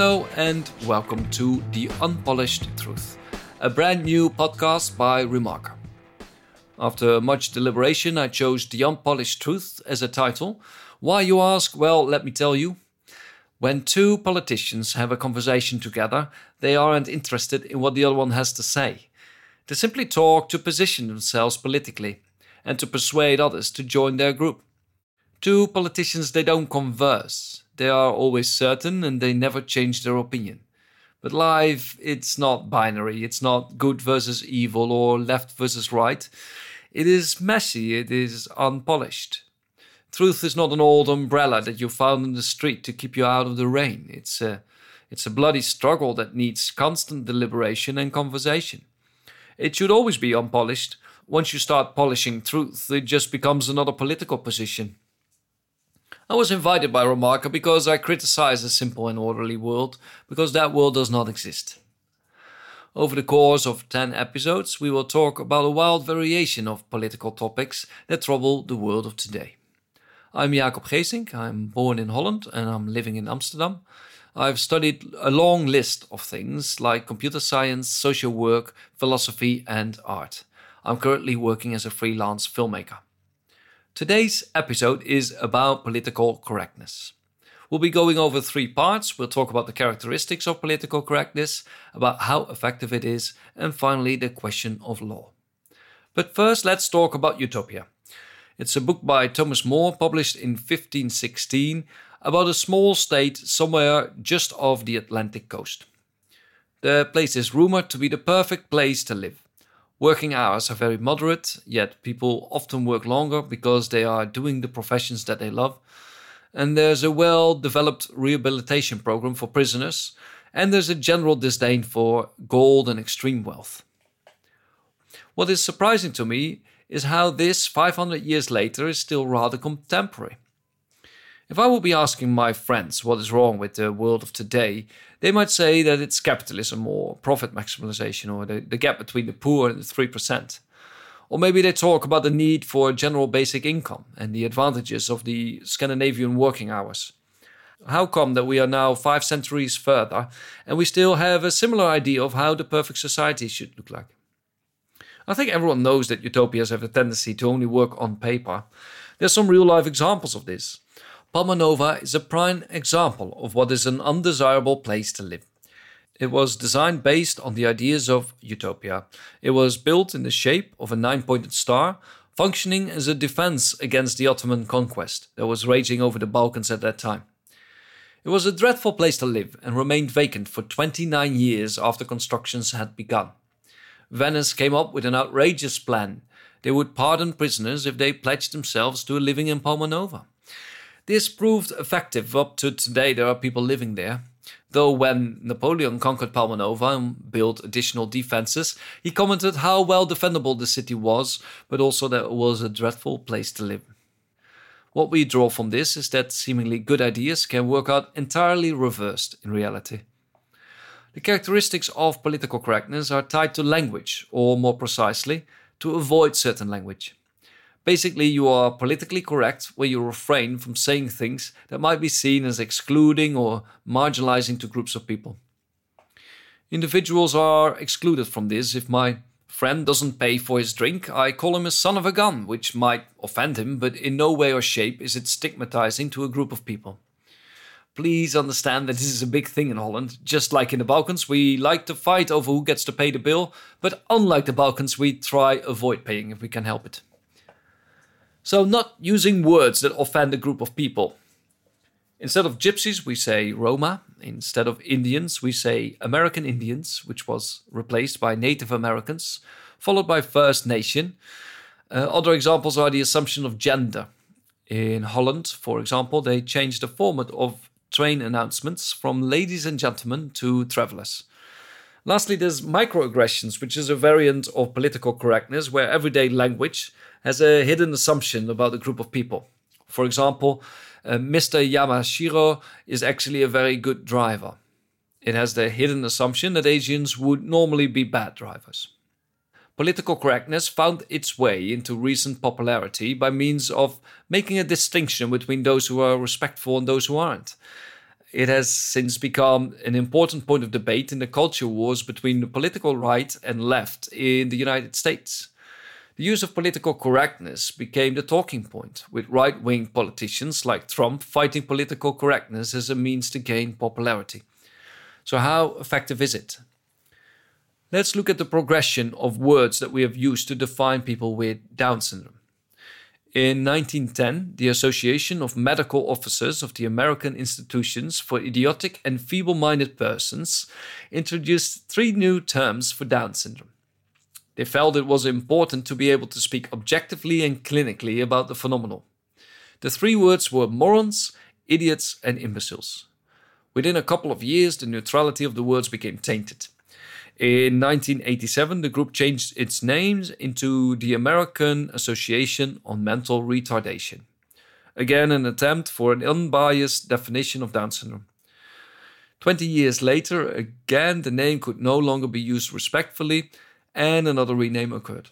Hello, and welcome to The Unpolished Truth, a brand new podcast by Remarker. After much deliberation, I chose The Unpolished Truth as a title. Why, you ask? Well, let me tell you. When two politicians have a conversation together, they aren't interested in what the other one has to say. They simply talk to position themselves politically and to persuade others to join their group. Two politicians, they don't converse. They are always certain and they never change their opinion. But life, it's not binary. It's not good versus evil or left versus right. It is messy. It is unpolished. Truth is not an old umbrella that you found in the street to keep you out of the rain. It's a, it's a bloody struggle that needs constant deliberation and conversation. It should always be unpolished. Once you start polishing truth, it just becomes another political position. I was invited by Remarker because I criticize a simple and orderly world, because that world does not exist. Over the course of 10 episodes, we will talk about a wild variation of political topics that trouble the world of today. I'm Jacob Gesink, I'm born in Holland and I'm living in Amsterdam. I've studied a long list of things like computer science, social work, philosophy, and art. I'm currently working as a freelance filmmaker. Today's episode is about political correctness. We'll be going over three parts. We'll talk about the characteristics of political correctness, about how effective it is, and finally the question of law. But first, let's talk about Utopia. It's a book by Thomas More, published in 1516, about a small state somewhere just off the Atlantic coast. The place is rumored to be the perfect place to live. Working hours are very moderate, yet people often work longer because they are doing the professions that they love. And there's a well developed rehabilitation program for prisoners, and there's a general disdain for gold and extreme wealth. What is surprising to me is how this 500 years later is still rather contemporary. If I would be asking my friends what is wrong with the world of today, they might say that it's capitalism or profit maximization or the, the gap between the poor and the 3%. Or maybe they talk about the need for general basic income and the advantages of the Scandinavian working hours. How come that we are now five centuries further and we still have a similar idea of how the perfect society should look like? I think everyone knows that utopias have a tendency to only work on paper. There's some real life examples of this. Palmanova is a prime example of what is an undesirable place to live. It was designed based on the ideas of utopia. It was built in the shape of a nine pointed star, functioning as a defense against the Ottoman conquest that was raging over the Balkans at that time. It was a dreadful place to live and remained vacant for 29 years after constructions had begun. Venice came up with an outrageous plan. They would pardon prisoners if they pledged themselves to a living in Palmanova. This proved effective. Up to today, there are people living there. Though when Napoleon conquered Palmanova and built additional defenses, he commented how well defendable the city was, but also that it was a dreadful place to live. What we draw from this is that seemingly good ideas can work out entirely reversed in reality. The characteristics of political correctness are tied to language, or more precisely, to avoid certain language. Basically, you are politically correct where you refrain from saying things that might be seen as excluding or marginalizing to groups of people. Individuals are excluded from this. If my friend doesn't pay for his drink, I call him a son of a gun, which might offend him, but in no way or shape is it stigmatizing to a group of people. Please understand that this is a big thing in Holland. Just like in the Balkans, we like to fight over who gets to pay the bill, but unlike the Balkans, we try avoid paying if we can help it. So, not using words that offend a group of people. Instead of gypsies, we say Roma. Instead of Indians, we say American Indians, which was replaced by Native Americans, followed by First Nation. Uh, other examples are the assumption of gender. In Holland, for example, they changed the format of train announcements from ladies and gentlemen to travelers. Lastly, there's microaggressions, which is a variant of political correctness where everyday language has a hidden assumption about a group of people. For example, uh, Mr. Yamashiro is actually a very good driver. It has the hidden assumption that Asians would normally be bad drivers. Political correctness found its way into recent popularity by means of making a distinction between those who are respectful and those who aren't. it has since become an important point of debate in the culture wars between the political right and left in the United States. The use of political correctness became the talking point, with right wing politicians like Trump fighting political correctness as a means to gain popularity. So, how effective is it? Let's look at the progression of words that we have used to define people with Down syndrome. In 1910, the Association of Medical Officers of the American Institutions for Idiotic and Feeble Minded Persons introduced three new terms for Down syndrome. They felt it was important to be able to speak objectively and clinically about the phenomenon. The three words were morons, idiots, and imbeciles. Within a couple of years, the neutrality of the words became tainted. In 1987, the group changed its name into the American Association on Mental Retardation. Again, an attempt for an unbiased definition of Down syndrome. 20 years later, again, the name could no longer be used respectfully, and another rename occurred.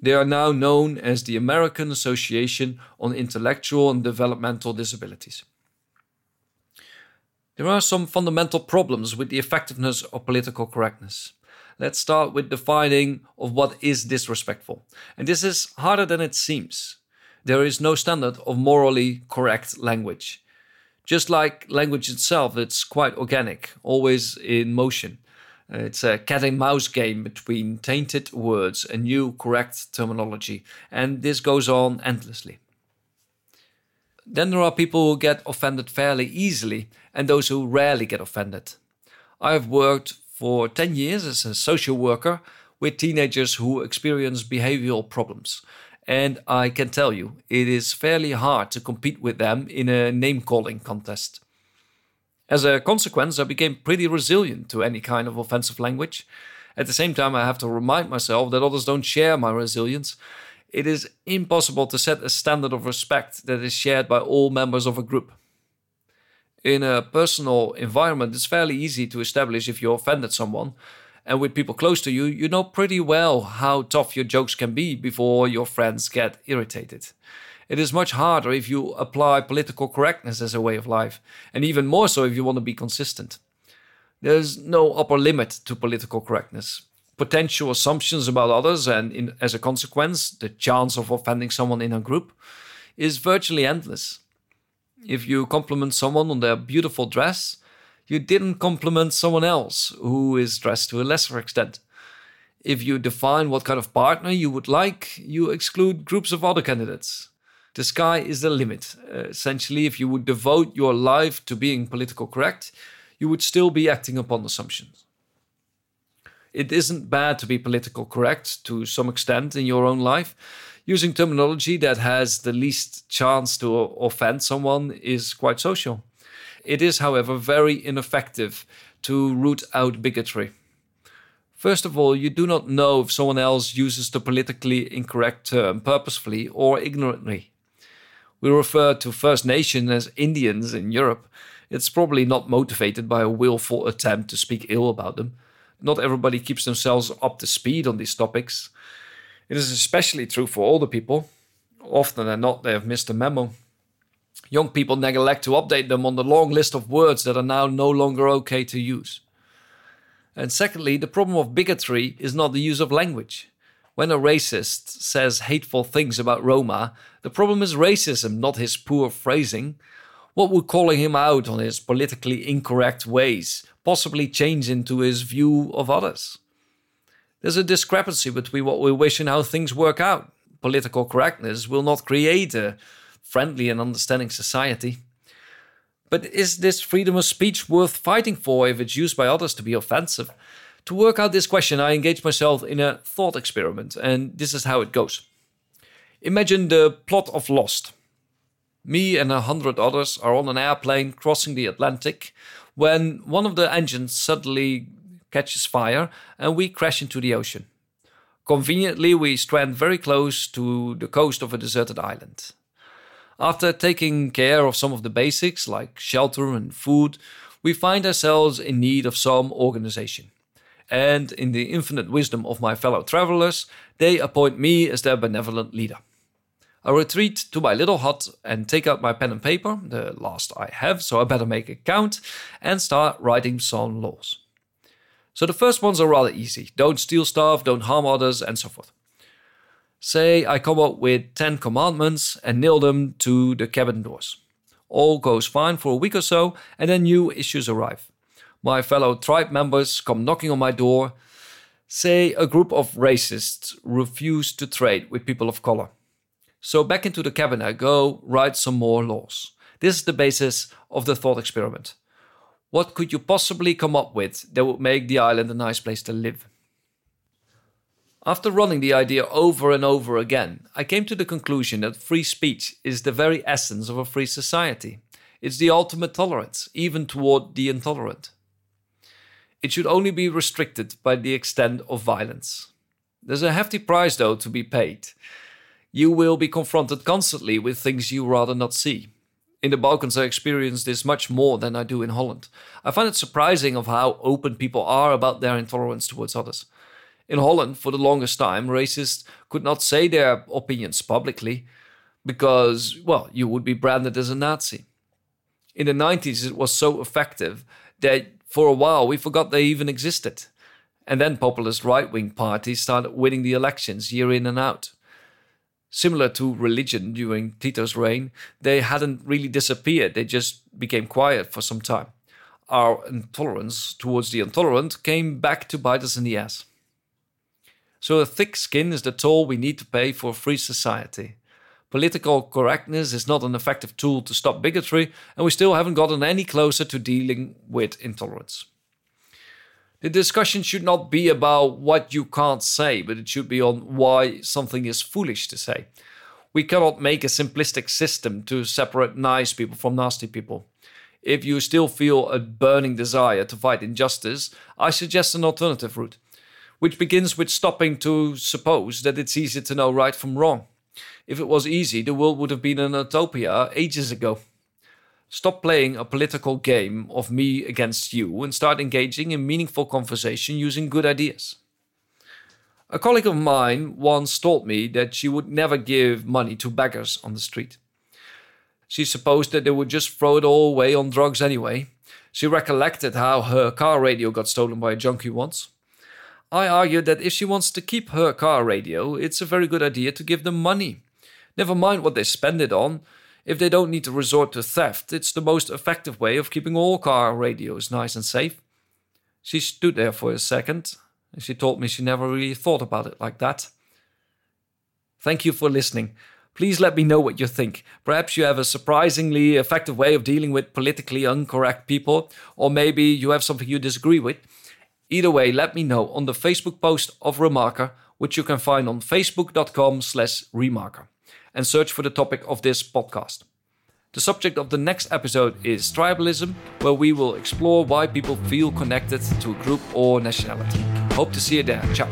They are now known as the American Association on Intellectual and Developmental Disabilities. There are some fundamental problems with the effectiveness of political correctness. Let's start with defining of what is disrespectful. And this is harder than it seems. There is no standard of morally correct language. Just like language itself, it's quite organic, always in motion. Uh, it's a cat and mouse game between tainted words and new correct terminology, and this goes on endlessly. Then there are people who get offended fairly easily and those who rarely get offended. I have worked for 10 years as a social worker with teenagers who experience behavioral problems. And I can tell you, it is fairly hard to compete with them in a name calling contest. As a consequence, I became pretty resilient to any kind of offensive language. At the same time, I have to remind myself that others don't share my resilience it is impossible to set a standard of respect that is shared by all members of a group. In a personal environment, it's fairly easy to establish if you offended someone, and with people close to you, you know pretty well how tough your jokes can be before your friends get irritated. It is much harder if you apply political correctness as a way of life, and even more so if you want to be consistent. There's no upper limit to political correctness potential assumptions about others, and in, as a consequence, the chance of offending someone in a group is virtually endless. If you compliment someone on their beautiful dress, you didn't compliment someone else who is dressed to a lesser extent. If you define what kind of partner you would like, you exclude groups of other candidates. The sky is the limit. Uh, essentially, if you would devote your life to being political correct, you would still be acting upon assumptions it isn't bad to be political correct to some extent in your own life. Using terminology that has the least chance to offend someone is quite social. It is, however, very ineffective to root out bigotry. First of all, you do not know if someone else uses the politically incorrect term purposefully or ignorantly. We refer to First Nation as Indians in Europe. It's probably not motivated by a willful attempt to speak ill about them not everybody keeps themselves up to speed on these topics. It is especially true for older people. Often than not, they have missed a memo. Young people neglect to update them on the long list of words that are now no longer okay to use. And secondly, the problem of bigotry is not the use of language. When a racist says hateful things about Roma, the problem is racism, not his poor phrasing. What would calling him out on his politically incorrect ways possibly change into his view of others. There's a discrepancy between what we wish and how things work out. Political correctness will not create a friendly and understanding society. But is this freedom of speech worth fighting for if it's used by others to be offensive? To work out this question, I engaged myself in a thought experiment, and this is how it goes. Imagine the plot of Lost. Me and a hundred others are on an airplane crossing the Atlantic when one of the engines suddenly catches fire and we crash into the ocean. Conveniently, we strand very close to the coast of a deserted island. After taking care of some of the basics like shelter and food, we find ourselves in need of some organization. And in the infinite wisdom of my fellow travelers, they appoint me as their benevolent leader. I retreat to my little hut and take out my pen and paper, the last I have, so I better make it count, and start writing some laws. So the first ones are rather easy don't steal stuff, don't harm others, and so forth. Say I come up with 10 commandments and nail them to the cabin doors. All goes fine for a week or so, and then new issues arrive. My fellow tribe members come knocking on my door. Say a group of racists refuse to trade with people of color. So back into the cabin I go, write some more laws. This is the basis of the thought experiment. What could you possibly come up with that would make the island a nice place to live? After running the idea over and over again, I came to the conclusion that free speech is the very essence of a free society. It's the ultimate tolerance, even toward the intolerant. It should only be restricted by the extent of violence. There's a hefty price, though, to be paid you will be confronted constantly with things you rather not see. In the Balkans, I experience this much more than I do in Holland. I find it surprising of how open people are about their intolerance towards others. In Holland, for the longest time, racists could not say their opinions publicly because, well, you would be branded as a Nazi. In the 90s, it was so effective that for a while we forgot they even existed. And then populist right wing parties started winning the elections year in and out similar to religion during Tito's reign, they hadn't really disappeared. They just became quiet for some time. Our intolerance towards the intolerant came back to bite us in the ass. So, a thick skin is the toll we need to pay for a free society. Political correctness is not an effective tool to stop bigotry, and we still haven't gotten any closer to dealing with intolerance. The discussion should not be about what you can't say, but it should be on why something is foolish to say. We cannot make a simplistic system to separate nice people from nasty people. If you still feel a burning desire to fight injustice, I suggest an alternative route, which begins with stopping to suppose that it's easy to know right from wrong. If it was easy, the world would have been an utopia ages ago. Stop playing a political game of me against you and start engaging in meaningful conversation using good ideas. A colleague of mine once told me that she would never give money to beggars on the street. She supposed that they would just throw it all away on drugs anyway. She recollected how her car radio got stolen by a junkie once. I argued that if she wants to keep her car radio, it's a very good idea to give them money. Never mind what they spend it on, if they don't need to resort to theft, it's the most effective way of keeping all car radios nice and safe. She stood there for a second, and she told me she never really thought about it like that. Thank you for listening. Please let me know what you think. Perhaps you have a surprisingly effective way of dealing with politically incorrect people, or maybe you have something you disagree with. Either way, let me know on the Facebook post of Remarker, which you can find on facebook.com slash remarker and search for the topic of this podcast. The subject of the next episode is tribalism, where we will explore why people feel connected to a group or nationality. Hope to see you there. Ciao.